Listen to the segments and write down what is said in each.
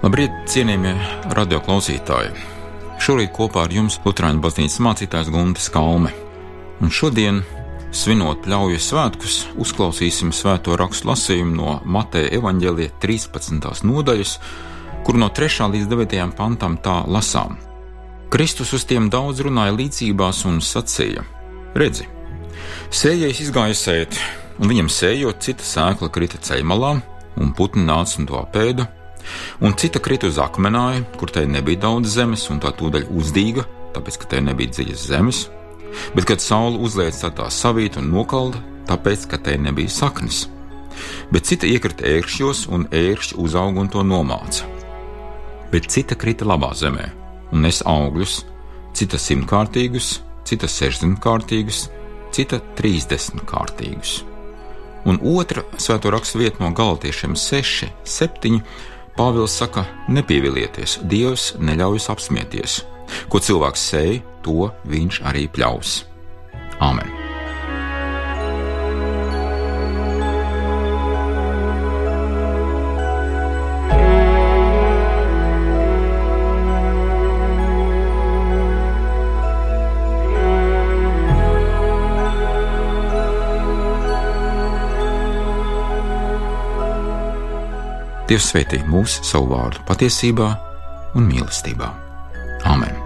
Labrīt, cienījamie radioklausītāji! Šorīt kopā ar jums Lutāņu baznīcas mācītājs Gunte Skalme. Un šodien, svinot pļauju svētkus, uzklausīsim svēto rakstu lasījumu no Mateja evaņģēlīja 13. nodaļas, kur no 3. līdz 9. pantam tā lasām. Kristus uz tiem daudz runāja līdzībās un sacīja: Redzi, sējais izgāja sēt, un viņam sējot, cita sēkla krita ceļmalā, un putni nāca un to apēda un cita krita uz akmenāju, kur tai nebija daudz zemes, un tā tūdaļ uzdīga, tāpēc, ka tai nebija dziļas zemes, bet, kad saule uzlieca, tā savīta un nokalda, tāpēc, ka tai nebija saknes. Bet cita iekrita ērkšķos, un ērkšķi uzauga un to nomāca. Bet cita krita labā zemē, un nes augļus, cita simtkārtīgus, cita sešdesmitkārtīgus, cita trīsdesmitkārtīgus. Un otra svēto rakstu vieta no galotiešiem 6, 7 Pāvils saka, nepievilieties, Dievs neļauj apsmieties. Ko cilvēks sēž, to viņš arī pļaus. Āmen! Dievs svētī mūsu savu vārdu patiesībā un mīlestībā. Amen!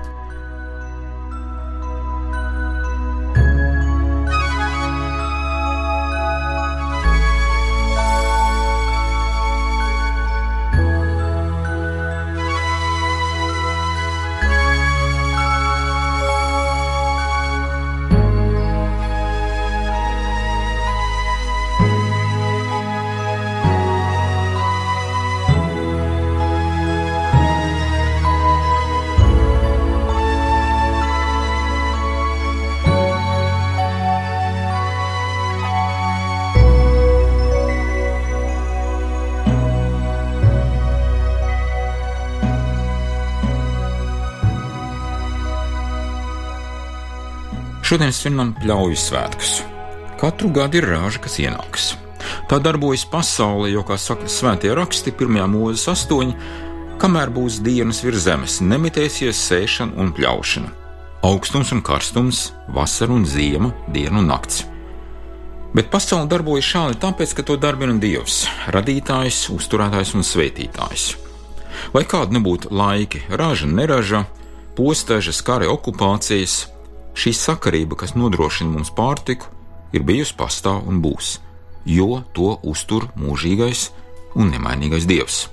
Šodien svinam pļauju svētkus. Katru gadu ir rāža, kas ienāks. Tā darbojas pasaulē, jo, kā saka svētie raksti, pirmajā mūzes astoņi, kamēr būs dienas virs zemes, nemitēsies sēšana un pļaušana. Augstums un karstums, vasara un ziema, diena un nakts. Bet pasaule darbojas šādi tāpēc, ka to darbina Dievs, radītājs, uzturētājs un svētītājs. Lai kādi nebūtu laiki, raža, neraža, postažas, kara, okupācijas, Šī sakarība, kas nodrošina mums pārtiku, ir bijusi pastāv un būs, jo to uztur mūžīgais un nemainīgais Dievs.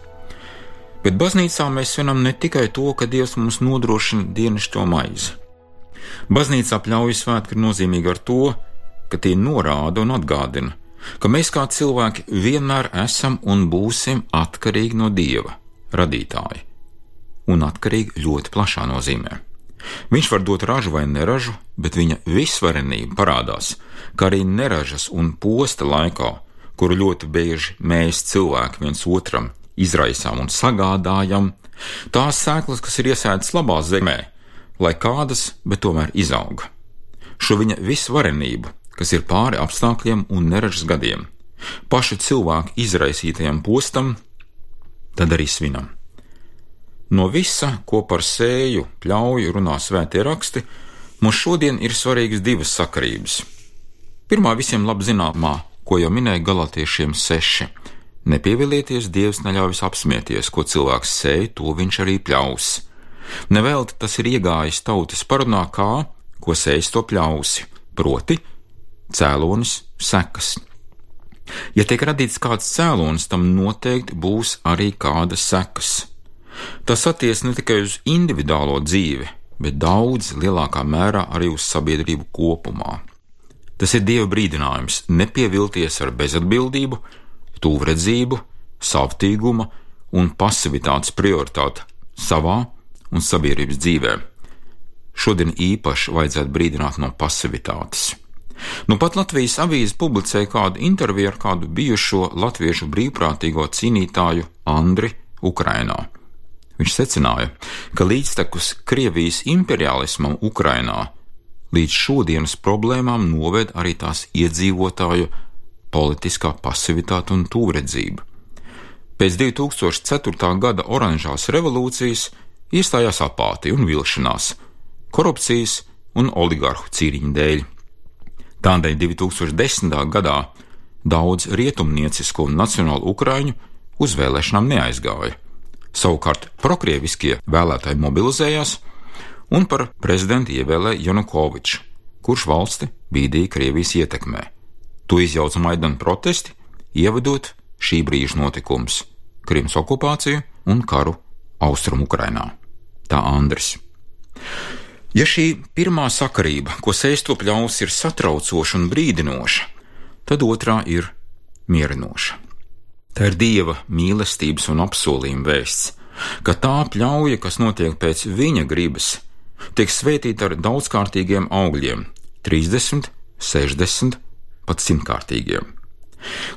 Bet baznīcā mēs svinam ne tikai to, ka Dievs mums nodrošina dienascho maizi. Baznīcā pļauju svētki ir nozīmīgi ar to, ka tie norāda un atgādina, ka mēs kā cilvēki vienmēr esam un būsim atkarīgi no Dieva, radītāja, un atkarīgi ļoti plašā nozīmē. Viņš var dot ražu vai neražu, bet viņa visvarenība parādās, ka arī neražas un posta laikā, kuru ļoti bieži mēs cilvēki viens otram izraisām un sagādājam, tās sēklas, kas ir iesētas labā zemē, lai kādas, bet tomēr izauga. Šo viņa visvarenību, kas ir pāri apstākļiem un neražas gadiem, paša cilvēka izraisītajam postam, tad arī svinam. No visa, ko par sēju, pļauju runā svētie raksti, mums šodien ir svarīgas divas sakarības. Pirmā visiem labi zināmā, ko jau minēja galotiešiem seši. Nepievilieties, Dievs neļauj apsmieties, ko cilvēks sēž, to viņš arī pļaus. Nevelti tas ir iegājis tautas parunā, kā, ko sēž to pļausi, proti, cēlonis, sekas. Ja tiek radīts kāds cēlonis, tam noteikti būs arī kādas sekas. Tas attiecas ne tikai uz individuālo dzīvi, bet daudz lielākā mērā arī uz sabiedrību kopumā. Tas ir Dieva brīdinājums nepievilties ar bezatbildību, tūredzību, savtīguma un pasivitātes prioritāti savā un sabiedrības dzīvē. Šodien īpaši vajadzētu brīdināt no pasivitātes. Nu pat Latvijas avīze publicēja kādu interviju ar kādu bijušo latviešu brīvprātīgo cīnītāju Andri Ukrainā. Viņš secināja, ka līdztekus Krievijas imperialismam Ukrainā līdz šodienas problēmām noved arī tās iedzīvotāju politiskā pasivitāte un tūredzība. Pēc 2004. gada oranžās revolūcijas iestājās apātija un vilšanās, korupcijas un oligarhu cīņu dēļ. Tādēļ 2010. gadā daudz rietumniecisko un nacionālu ukraiņu uz vēlēšanām neaizgāja. Savukārt prokrieviskie vēlētāji mobilizējās un par prezidentu ievēlēja Janukoviču, kurš valsti bīdīja Krievijas ietekmē. To izjauca Maidana protesti, ievedot šī brīža notikums - Krimas okupāciju un karu Austrumu Ukrainā. Tā Andris. Ja šī pirmā sakarība, ko sēsto pļaus, ir satraucoša un brīdinoša, tad otrā ir mierinoša. Tā ir dieva mīlestības un apsolījuma vēsts, ka tā pļauja, kas notiek pēc viņa gribas, tiek svētīta ar daudzkārtīgiem augļiem - 30, 60, pat simtkārtīgiem.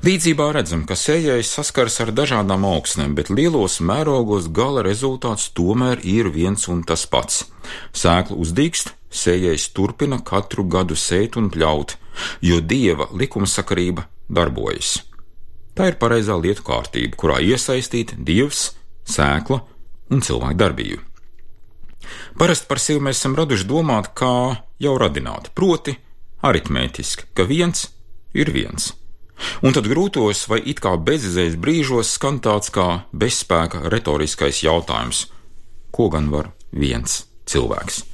Līdzībā redzam, ka sējais saskars ar dažādām augsnēm, bet lielos mērogos gala rezultāts tomēr ir viens un tas pats. Sēkla uzdīkst, sējais turpina katru gadu sēt un pļaut, jo dieva likumsakarība darbojas. Tā ir pareizā lietu kārtība, kurā iesaistīta dievs, sēkla un cilvēka darbība. Parasti par sevi mēs esam raduši domāt, kā jau radināti, proti, aritmētiski, ka viens ir viens. Un tad grūtos vai it kā bezizējas brīžos skan tāds kā bezspēka retoriskais jautājums: ko gan var viens cilvēks?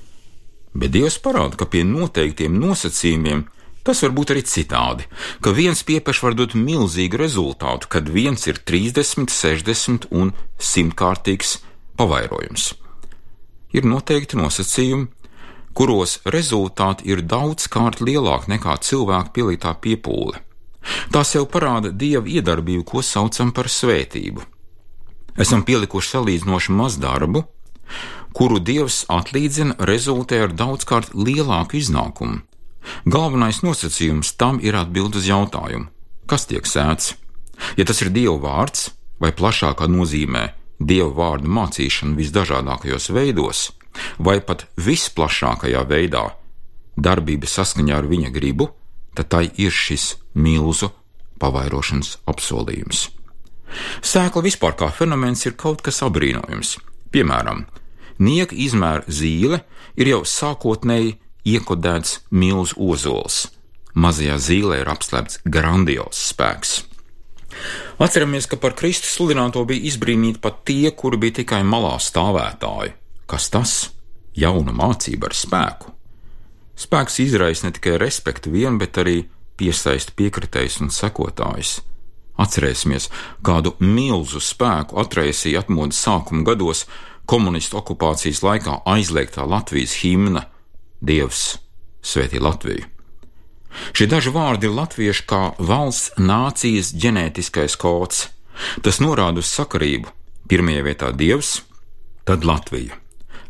Bet Dievs parāda, ka pie noteiktiem nosacījumiem Tas var būt arī citādi, ka viens piepeš var dot milzīgu rezultātu, kad viens ir 30, 60 un 100 kārtīgs pavairojums. Ir noteikti nosacījumi, kuros rezultāti ir daudzkārt lielāki nekā cilvēka pielītā piepūle. Tās jau parāda dieva iedarbību, ko saucam par svētību. Esam pielikuši salīdzinoši maz darbu, kuru dievs atlīdzina rezultē ar daudzkārt lielāku iznākumu Galvenais nosacījums tam ir atbild uz jautājumu, kas tiek sēts. Ja tas ir Dieva vārds, vai plašākā nozīmē Dieva vārdu mācīšana visdažādākajos veidos, vai pat visplašākajā veidā, darbība saskaņā ar viņa gribu, tad tai ir šis milzu pavairošanas apsolījums. Sēkla vispār kā fenomens ir kaut kas apbrīnojams. Piemēram, nieka izmēra zīle ir jau sākotnēji iekodēts milzu ozols. Mazajā zīlē ir apslēpts grandios spēks. Atceramies, ka par Kristus sludināto bija izbrīnīti pat tie, kuri bija tikai malā stāvētāji. Kas tas? Jauna mācība ar spēku. Spēks izraisa ne tikai respektu vien, bet arī piesaista piekritējus un sekotājus. Atcerēsimies, kādu milzu spēku atraisīja atmodas sākuma gados komunistu okupācijas laikā aizliegtā Latvijas himna Dievs svētī Latviju. Šie daži vārdi ir latviešu kā valsts nācijas ģenētiskais kods. Tas norāda uz sakarību. Pirmajā vietā Dievs, tad Latvija.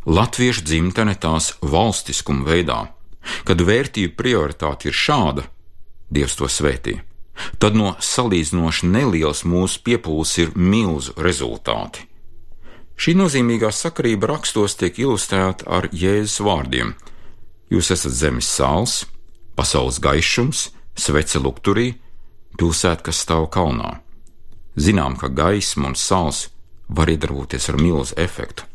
Latviešu dzimtene tās valstiskuma veidā. Kad vērtību prioritāte ir šāda, Dievs to svētī. Tad no salīdzinoši nelielas mūsu piepūles ir milzu rezultāti. Šī nozīmīgā sakarība rakstos tiek ilustrēta ar Jēzus vārdiem: Jūs esat zemes sāls, pasaules gaišums, svece lukturī, pilsēta, kas stāv kalnā. Zinām, ka gaisma un sāls var iedarboties ar milzu efektu.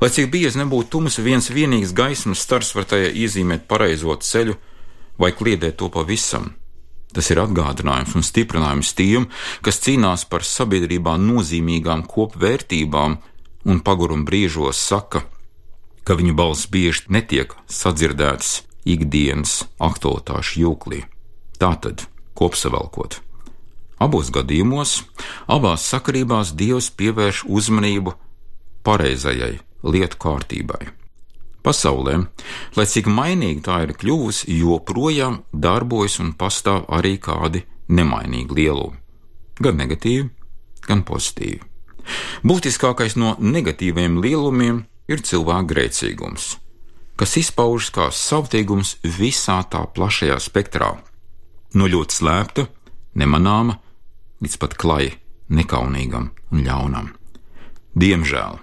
Lai cik biezi nebūtu tums, viens vienīgs gaismas stars var tajā iezīmēt pareizo ceļu vai kliedēt to pavisam. Tas ir atgādinājums un stiprinājums tiem, kas cīnās par sabiedrībā nozīmīgām kopvērtībām un pagurum brīžos saka, ka viņa balss bieži netiek sadzirdētas ikdienas aktualitāšu jūklī. Tātad, kopsavilkot, abos gadījumos, abās sakarībās Dievs pievērš uzmanību pareizajai lietu kārtībai. Pasaulē, lai cik mainīga tā ir kļuvusi, joprojām darbojas un pastāv arī kādi nemainīgi lielumi, gan negatīvi, gan pozitīvi. Būtiskākais no negatīviem lielumiem ir cilvēka grēcīgums, kas izpaužas kā savtīgums visā tā plašajā spektrā, no ļoti slēpta, nemanāma līdz pat klajai, nekaunīgam un ļaunam. Diemžēl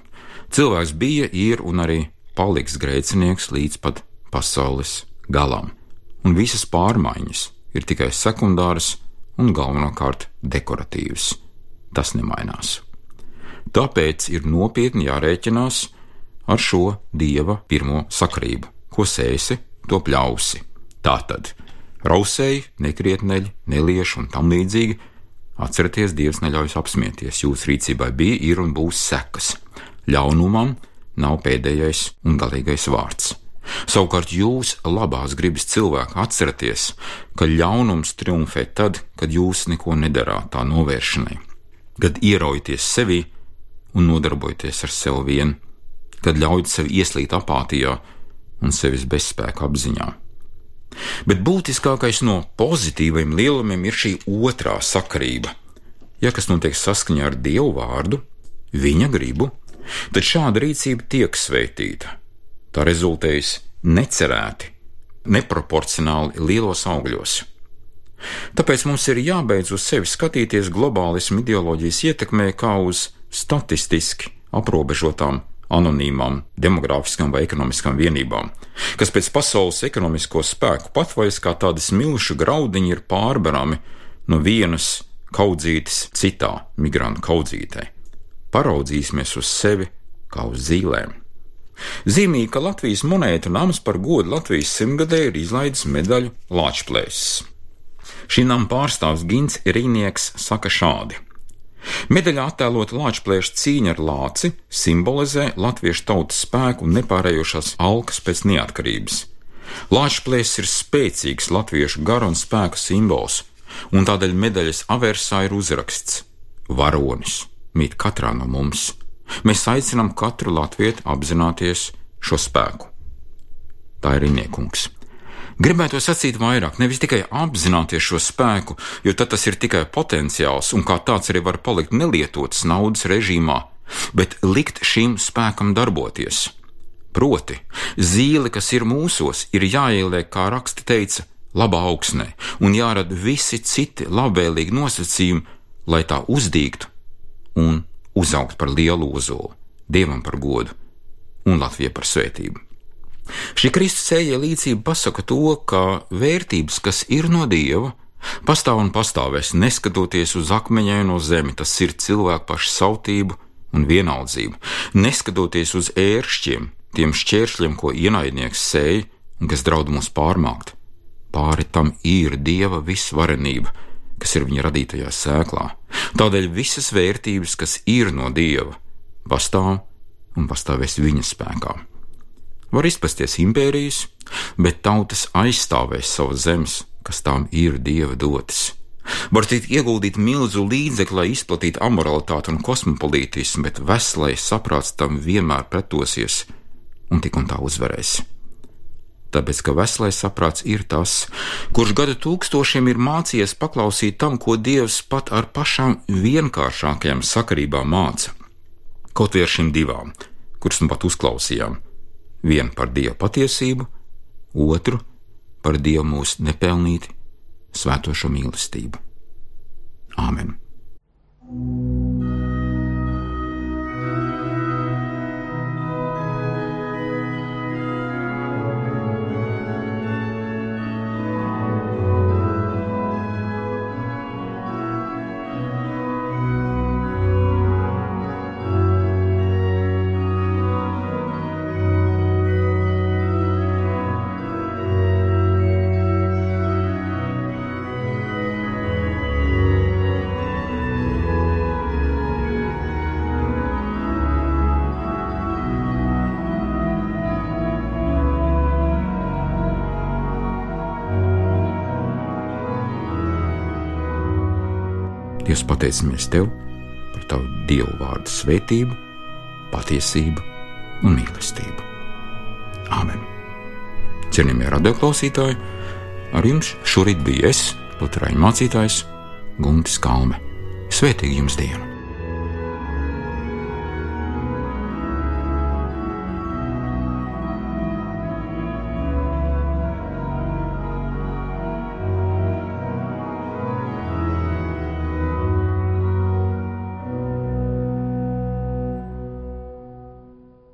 cilvēks bija, ir un arī paliks grēcinieks līdz pat pasaules galam, un visas pārmaiņas ir tikai sekundāras un galvenokārt dekoratīvas. tas nemainās. Tāpēc ir nopietni jārēķinās ar šo dieva pirmo sakrību. Ko sēsi, to pļausi. Tātad rausēji, nekrietneļi, nelieši un tam līdzīgi. Atcerieties, Dievs neļauj apsmieties. Jūsu rīcībai bija, ir un būs sekas. Ļaunumam nav pēdējais un galīgais vārds. Savukārt jūs, labās gribas cilvēki, atcerieties, ka ļaunums triumfē tad, kad jūs neko nedarāt tā novēršanai, kad ieraujaties sevi un nodarbojaties ar sevi vien, kad ļaujat sev ieslīt apātijā un sevis bezspēka apziņā. Bet būtiskākais no pozitīviem lielumiem ir šī otrā sakarība. Ja kas notiek saskaņā ar Dievu vārdu, viņa gribu, tad šāda rīcība tiek svētīta. Tā rezultējas necerēti, neproporcionāli lielos augļos. Tāpēc mums ir jābeidz uz sevi skatīties globālismu ideoloģijas ietekmē kā uz statistiski aprobežotām anonīmām, demogrāfiskām vai ekonomiskām vienībām, kas pēc pasaules ekonomisko spēku patvaļas kā tādi smilšu graudiņi ir pārbarami no vienas kaudzītes citā migrantu kaudzītē. Paraudzīsimies uz sevi kā uz zīlēm. Zīmīgi, ka Latvijas monētu nams par godu Latvijas simtgadē ir izlaidis medaļu Lāčplēsis. Šī nama pārstāvs Gins Rīnieks saka šādi: Medaļā attēlota lāčplēša cīņa ar lāci simbolizē latviešu tautas spēku un nepārējošās alkas pēc neatkarības. Lāčplēsis ir spēcīgs latviešu garu un spēku simbols, un tādēļ medaļas aversā ir uzraksts: Varonis mīt katrā no mums. Mēs aicinām katru latviešu apzināties šo spēku. Tā ir Iniekungs. Gribētu sacīt vairāk, nevis tikai apzināties šo spēku, jo tad tas ir tikai potenciāls un kā tāds arī var palikt nelietots naudas režīmā, bet likt šim spēkam darboties. Proti, zīle, kas ir mūsos, ir jāieliek, kā raksti teica, labā augsnē, un jārada visi citi labvēlīgi nosacījumi, lai tā uzdīgtu un uzaugt par lielu ozolu, dievam par godu un Latvijai par svētību. Šī Kristus ceļa līdzība pasaka to, ka vērtības, kas ir no Dieva, pastāv un pastāvēs, neskatoties uz akmeņaino zemi, tas ir cilvēku pašu sautību un vienaldzību, neskatoties uz ēršķiem, tiem šķēršļiem, ko ienaidnieks sēja un kas draud mūs pārmākt. Pāri tam ir Dieva visvarenība, kas ir viņa radītajā sēklā. Tādēļ visas vērtības, kas ir no Dieva, pastāv un pastāvēs viņa spēkā. Var izpasties impērijas, bet tautas aizstāvēs savas zemes, kas tām ir dieva dotas. Var tikt ieguldīt milzu līdzekļu, lai izplatītu amoralitāti un kosmopolītismu, bet veselais saprāts tam vienmēr pretosies un tik un tā uzvarēs. Tāpēc, ka veselais saprāts ir tas, kurš gadu tūkstošiem ir mācījies paklausīt tam, ko Dievs pat ar pašām vienkāršākajām sakarībām māca. Kaut arī ar šīm divām, kuras nu pat uzklausījām, vienu par Dieva patiesību, otru par Dieva mūsu nepelnīti svētošo mīlestību. Āmen! Dievs, pateicamies Tev par Tavu Dievu vārdu svētību, patiesību un mīlestību. Āmen! Cienījamie radioklausītāji, ar jums šorīt bija es, Lutāņu mācītājs Guntis Kalme. Svētīgi jums dienu!